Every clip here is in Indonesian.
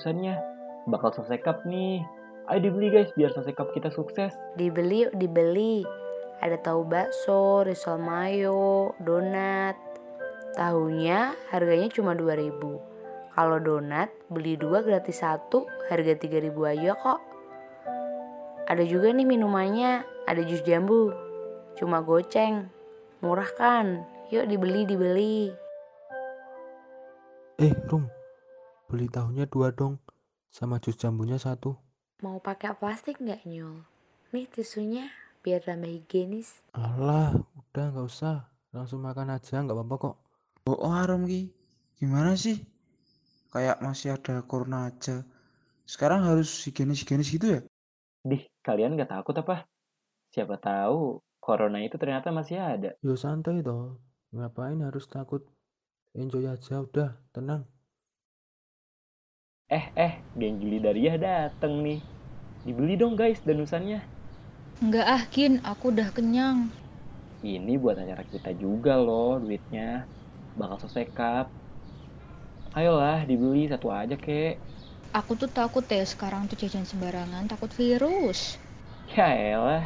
danusannya. Bakal selesai cup nih. Ayo dibeli guys biar selesai cup kita sukses. Dibeli yuk dibeli. Ada tahu bakso, risol mayo, donat. Tahunya harganya cuma 2000 Kalau donat beli dua gratis satu harga 3000 aja kok. Ada juga nih minumannya, ada jus jambu. Cuma goceng. Murah kan? Yuk dibeli dibeli. Eh, Rum. Beli tahunya dua dong. Sama jus jambunya satu. Mau pakai plastik nggak nyul? Nih tisunya biar tambah higienis. Alah, udah nggak usah. Langsung makan aja, nggak apa-apa kok. Oh, oh Arum Ki. Gimana sih? Kayak masih ada corona aja. Sekarang harus higienis-higienis gitu ya? Dih, kalian gak takut apa? Siapa tahu corona itu ternyata masih ada. Yo santai toh. Ngapain harus takut? Enjoy aja udah, tenang. Eh, eh, geng Juli Dariah dateng nih. Dibeli dong guys danusannya. Enggak ah, Kin. Aku udah kenyang. Ini buat acara kita juga loh duitnya. Bakal selesai cup. Ayolah dibeli satu aja kek. Aku tuh takut ya sekarang tuh jajan sembarangan, takut virus. Ya elah.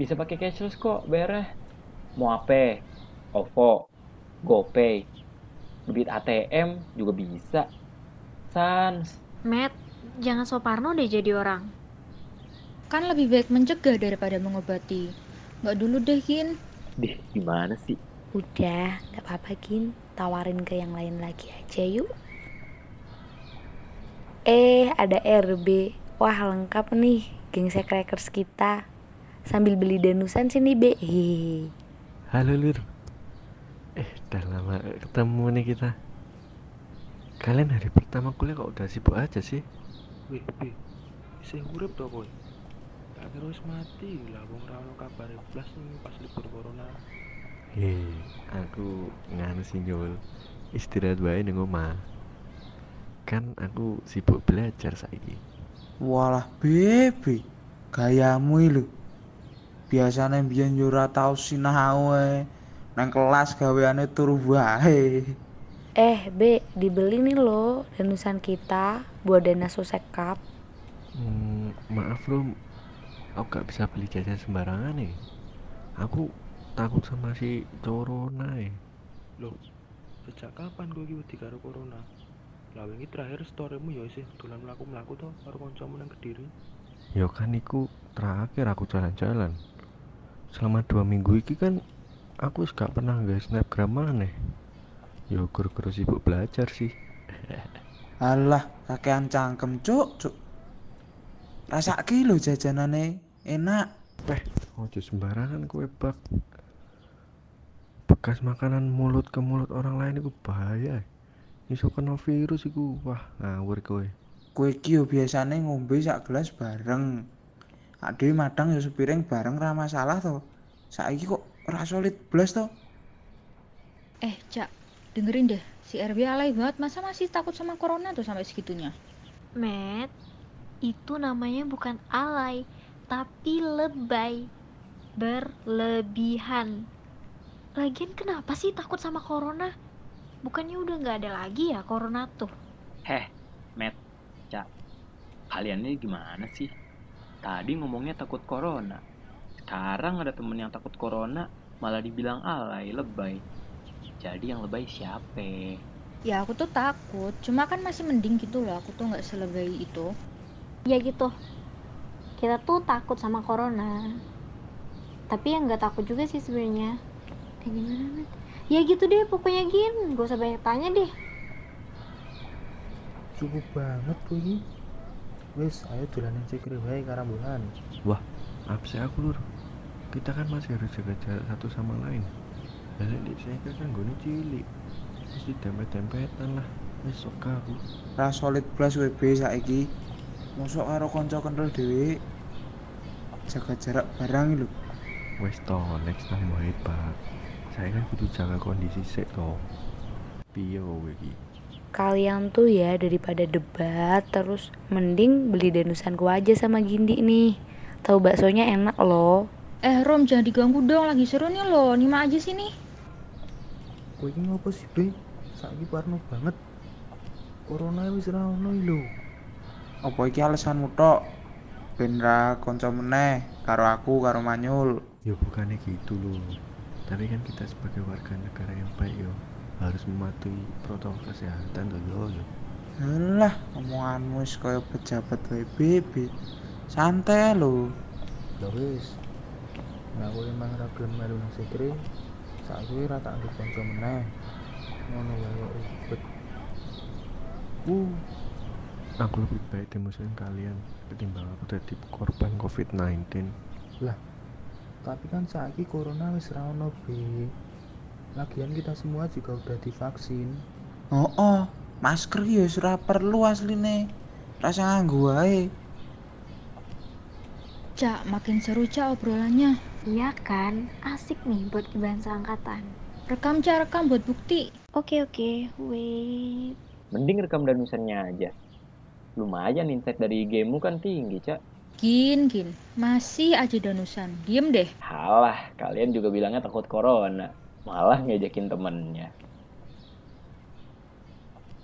Bisa pakai cashless kok bayarnya. Mau apa? OVO, GoPay, duit ATM juga bisa. Sans. Matt, jangan so parno deh jadi orang. Kan lebih baik mencegah daripada mengobati. Nggak dulu deh, Kin. Dih, gimana sih? Udah, gak apa-apa Gin. Tawarin ke yang lain lagi aja yuk. Eh, ada RB. Wah, lengkap nih geng crackers kita. Sambil beli danusan sini, Be. Hehehe. Halo, Lur. Eh, udah lama ketemu nih kita. Kalian hari pertama kuliah kok udah sibuk aja sih? Wih, wih, saya urip toh kowe. Tak terus mati lah wong ra ono blas nih pas libur corona. Hei, aku nganu sih Nyul. Istirahat wae ning omah. Kan aku sibuk belajar saiki. Walah, bebe. Gayamu lho. Biasane mbiyen yo ora tau sinau. Nang kelas gaweane turu wae. Eh, Be, dibeli nih loh danusan kita buat dana sosekap. Hmm, maaf Rum. Aku gak bisa beli jajan sembarangan nih. Aku takut sama si corona ya. Loh, sejak kapan iki wedi karo corona? Lah wingi terakhir storymu ya isih dolan mlaku-mlaku to karo kancamu nang Kediri. Ya kan iku terakhir aku jalan-jalan. Selama dua minggu iki kan aku gak pernah nggak snapgram maneh. Ya guru-guru sibuk belajar sih. Alah, kakean cangkem, Cuk, Cuk. Rasake lho jajanane enak. Eh, ojo sembarangan kue bak. Bekas makanan mulut ke mulut orang lain itu bahaya. Iso kena virus iku. Wah, ngawur kowe. Kowe iki yo biasane ngombe sak gelas bareng. Ade madang ya sepiring bareng ra masalah to. Saiki kok ora solid blas to. Eh, Cak, dengerin deh. Si RB alay banget, masa masih takut sama corona tuh sampai segitunya? Matt, itu namanya bukan alay, tapi lebay. Berlebihan. Lagian kenapa sih takut sama corona? Bukannya udah nggak ada lagi ya corona tuh? Heh, Matt, Cak. Kalian ini gimana sih? Tadi ngomongnya takut corona. Sekarang ada temen yang takut corona, malah dibilang alay, lebay. Jadi yang lebay siapa? Ya aku tuh takut, cuma kan masih mending gitu loh. Aku tuh nggak selebay itu. Ya gitu. Kita tuh takut sama corona. Tapi yang nggak takut juga sih sebenarnya. Kayak gimana, Matt? Ya gitu deh, pokoknya gin. Gak usah banyak tanya deh. Cukup banget kowe iki. Wis, ayo dolanan cikri wae karambulan. Wah, apa sih aku lur? Kita kan masih harus jaga jarak satu sama lain. Balik di saya kan gue cilik. Mesti dempet-dempetan lah. Wis sok aku. Ra solid blas WB saiki. Mosok karo kanca kental dhewe. Jaga jarak barang lho. Wes to, next time wae Pak. Saya kan kudu jaga kondisi sik to. Piye kowe iki? Kalian tuh ya daripada debat terus mending beli danusanku aja sama Gindi nih. Tahu baksonya enak loh. Eh, Rom, jangan diganggu dong. Lagi seru nih loh. Nyimak aja sini. Kowe iki ngopo sih, Be? Saiki parno banget. Corona wis ra ono iki lho. Apa iki alasanmu tok? Ben ra kanca meneh karo aku karo Manyul. Ya bukannya gitu loh. Tapi kan kita sebagai warga negara yang baik yo harus mematuhi protokol kesehatan tuh yo. yo. Alah, omonganmu wis kaya pejabat PBB. Santai lho. Lah wis. Aku emang ra gelem melu nang sekre, saiki ra tak anggap kanca meneh. Ngono wae kok ribet. Uh, aku lebih baik demosin kalian ketimbang aku jadi korban COVID-19. Tapi kan saiki corona wis ra ono. Lagian kita semua juga udah divaksin. Oh, oh. masker ya wis ora perlu asline. Rasa nganggo wae. Cak, makin seru Cak obrolannya. Iya kan? Asik nih buat kibahan seangkatan. Rekam Cak, rekam buat bukti. Oke oke, wait. Mending rekam danusannya aja. Lumayan insight dari gamemu kan tinggi, Cak. Gin, gin. Masih aja danusan. Diem deh. Halah, kalian juga bilangnya takut corona. Malah ngejekin temennya.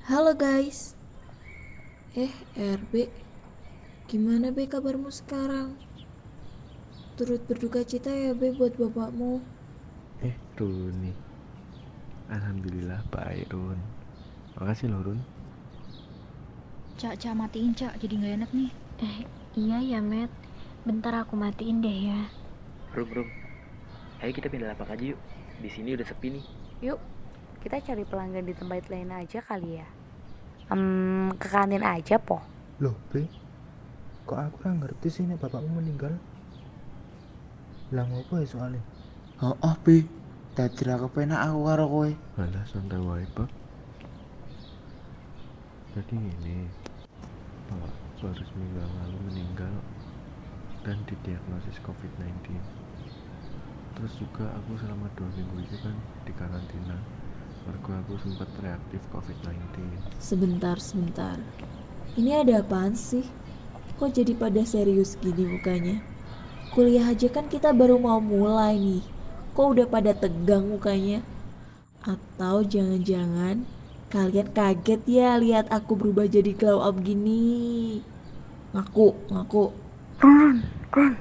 Halo guys. Eh, RB. Gimana be kabarmu sekarang? Turut berduka cita ya be buat bapakmu. Eh, Runi. Alhamdulillah baik, Run. Makasih loh, Run. Cak, Cak, matiin Cak. Jadi nggak enak nih. Eh, iya ya, Matt. Bentar aku matiin deh ya. Rum, Rum. Ayo kita pindah lapak aja yuk. Di sini udah sepi nih. Yuk, kita cari pelanggan di tempat lain aja kali ya. Hmm, ke kantin aja, po. Loh, Be. Kok aku ora ngerti sih nek bapakmu meninggal? Lah ngopo ya soalnya? Oh, oh, Bi. Dadi ra kepenak aku karo kowe. Alah, santai wae, Pak. Jadi gini, Pak baru seminggu yang lalu meninggal dan didiagnosis COVID-19. Terus juga aku selama dua minggu itu kan di karantina. Mergo aku sempat reaktif COVID-19. Sebentar, sebentar. Ini ada apaan sih? Kok jadi pada serius gini mukanya? Kuliah aja kan kita baru mau mulai nih. Kok udah pada tegang mukanya? Atau jangan-jangan kalian kaget ya lihat aku berubah jadi glow up gini? Ngaku, ngaku. Run, Run.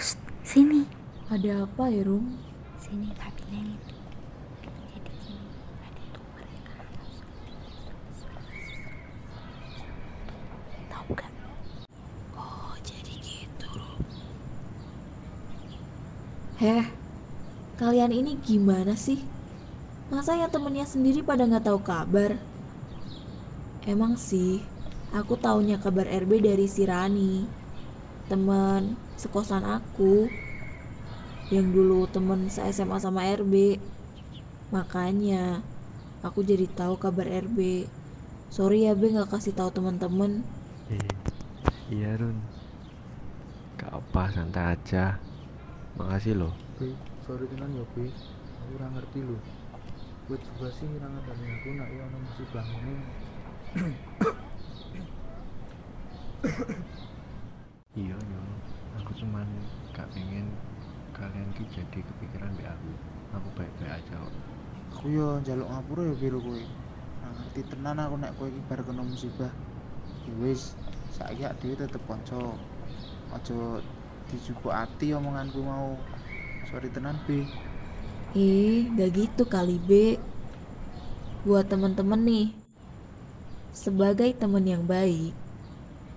Shh, sini. Ada apa ya, Rum? Sini tak bilangin. Jadi gini, tadi tuh mereka Tahu gak? Oh, jadi gitu. Heh, kalian ini gimana sih? Masa yang temennya sendiri pada nggak tahu kabar? Emang sih, aku taunya kabar RB dari si Rani, temen sekosan aku, yang dulu temen se-SMA sama RB. Makanya, aku jadi tahu kabar RB. Sorry ya Be nggak kasih tahu teman-teman. Iya, Run. Gak apa, santai aja. Makasih loh. Be, sorry tenan ya, Be. Aku ora ngerti lho. Gue juga sih ora ngandani aku nak yo ono musibah ngene. Iya, yo. Aku cuman gak pengen kalian ki jadi kepikiran be aku. Aku baik-baik aja kok. Aku yo njaluk ngapura ya biru kowe. Ngerti tenan aku nek kowe iki bar kena musibah. Ya wis, saiki dhewe tetep kanca. Aja dijupuk ati omonganku mau. Sorry tenan, Bi. Eh, gak gitu kali B. Buat temen-temen nih, sebagai temen yang baik,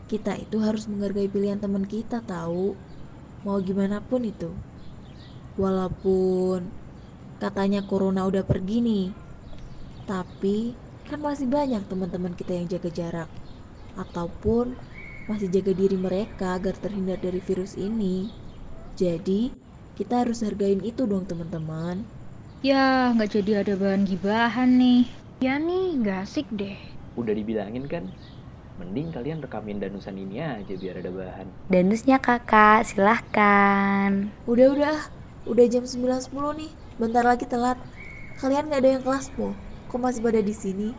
kita itu harus menghargai pilihan teman kita tahu. Mau gimana pun itu. Walaupun katanya corona udah pergi nih, tapi kan masih banyak teman-teman kita yang jaga jarak ataupun masih jaga diri mereka agar terhindar dari virus ini. Jadi, kita harus hargain itu dong teman-teman. Ya, nggak jadi ada bahan gibahan nih. Ya nih, gak asik deh. Udah dibilangin kan? Mending kalian rekamin danusan ini aja biar ada bahan. Danusnya kakak, silahkan. Udah-udah, udah jam 9.10 nih. Bentar lagi telat. Kalian gak ada yang kelas po? Kok masih pada di sini?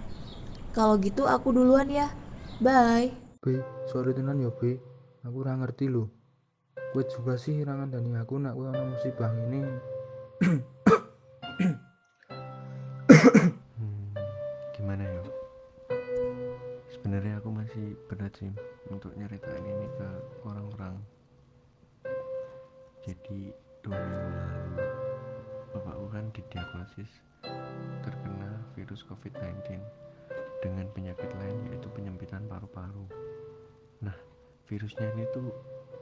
Kalau gitu aku duluan ya. Bye. Be, sorry tenan ya, Be. Aku ora ngerti lho. Gue juga sih ora ngandani aku nak kowe ono musibah ngene. Hmm, gimana ya? Sebenarnya aku masih berat sih untuk nyeritain ini ke orang-orang jadi dua minggu lalu bapakku kan didiagnosis terkena virus covid-19 dengan penyakit lain yaitu penyempitan paru-paru virusnya ini tuh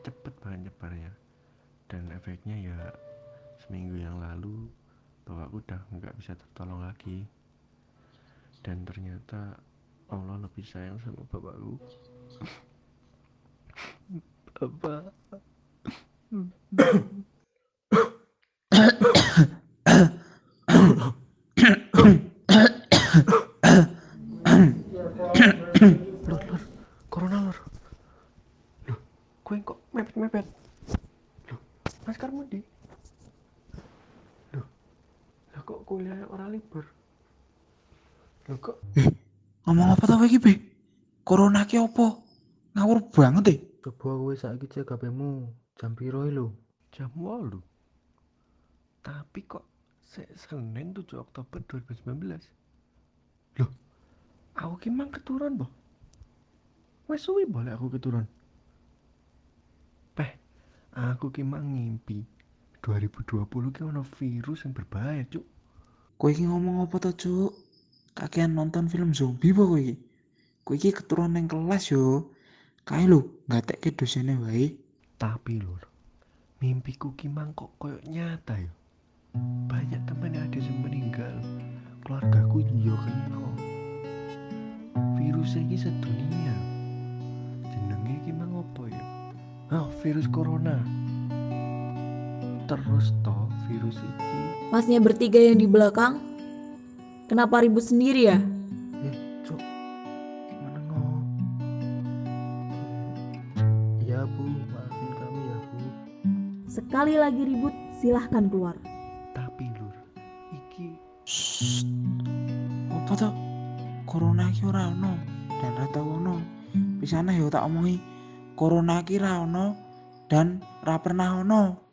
cepet banget nyebarnya dan efeknya ya seminggu yang lalu bapakku udah nggak bisa tertolong lagi. Dan ternyata Allah lebih sayang sama bapakku. Bapak lor lor corona lor loh kue kok mepet. Loh maskermu di loh lah kok kuliah orang libur? Loh kok ngomong apa tau iki be corona ki opo ngawur banget deh. Coba kowe saiki cek HP-mu jam piro iki lho? Jam 8 tapi kok se Senin 7 Oktober 2019 loh aku ki mang keturun boh wes suwi boleh aku keturun aku ki mang ngimpi. 2020 ki ono virus yang berbahaya cuk. Kowe iki ngomong apa to cuk? Kakean nonton film zombie apa kowe iki? Kowe iki keturunan yang kelas yo. Kae lho ngatekke dosene wae. Tapi lur mimpiku ki mang kok koyo nyata yo. Banyak teman yang ada yang meninggal. Keluargaku yo kena. Virus iki sedunia oh virus corona. Terus toh virus iki. Masnya bertiga yang di belakang, kenapa ribut sendiri ya? eh cuk. Gimana ngo iya bu. Maafin kami ya bu. Sekali lagi ribut, silahkan keluar. tapi lur iki. Shh. apa to corona ki ora ono. Dan ra tau ono pisane yo tak omongi corona ki ono dan ra pernah ono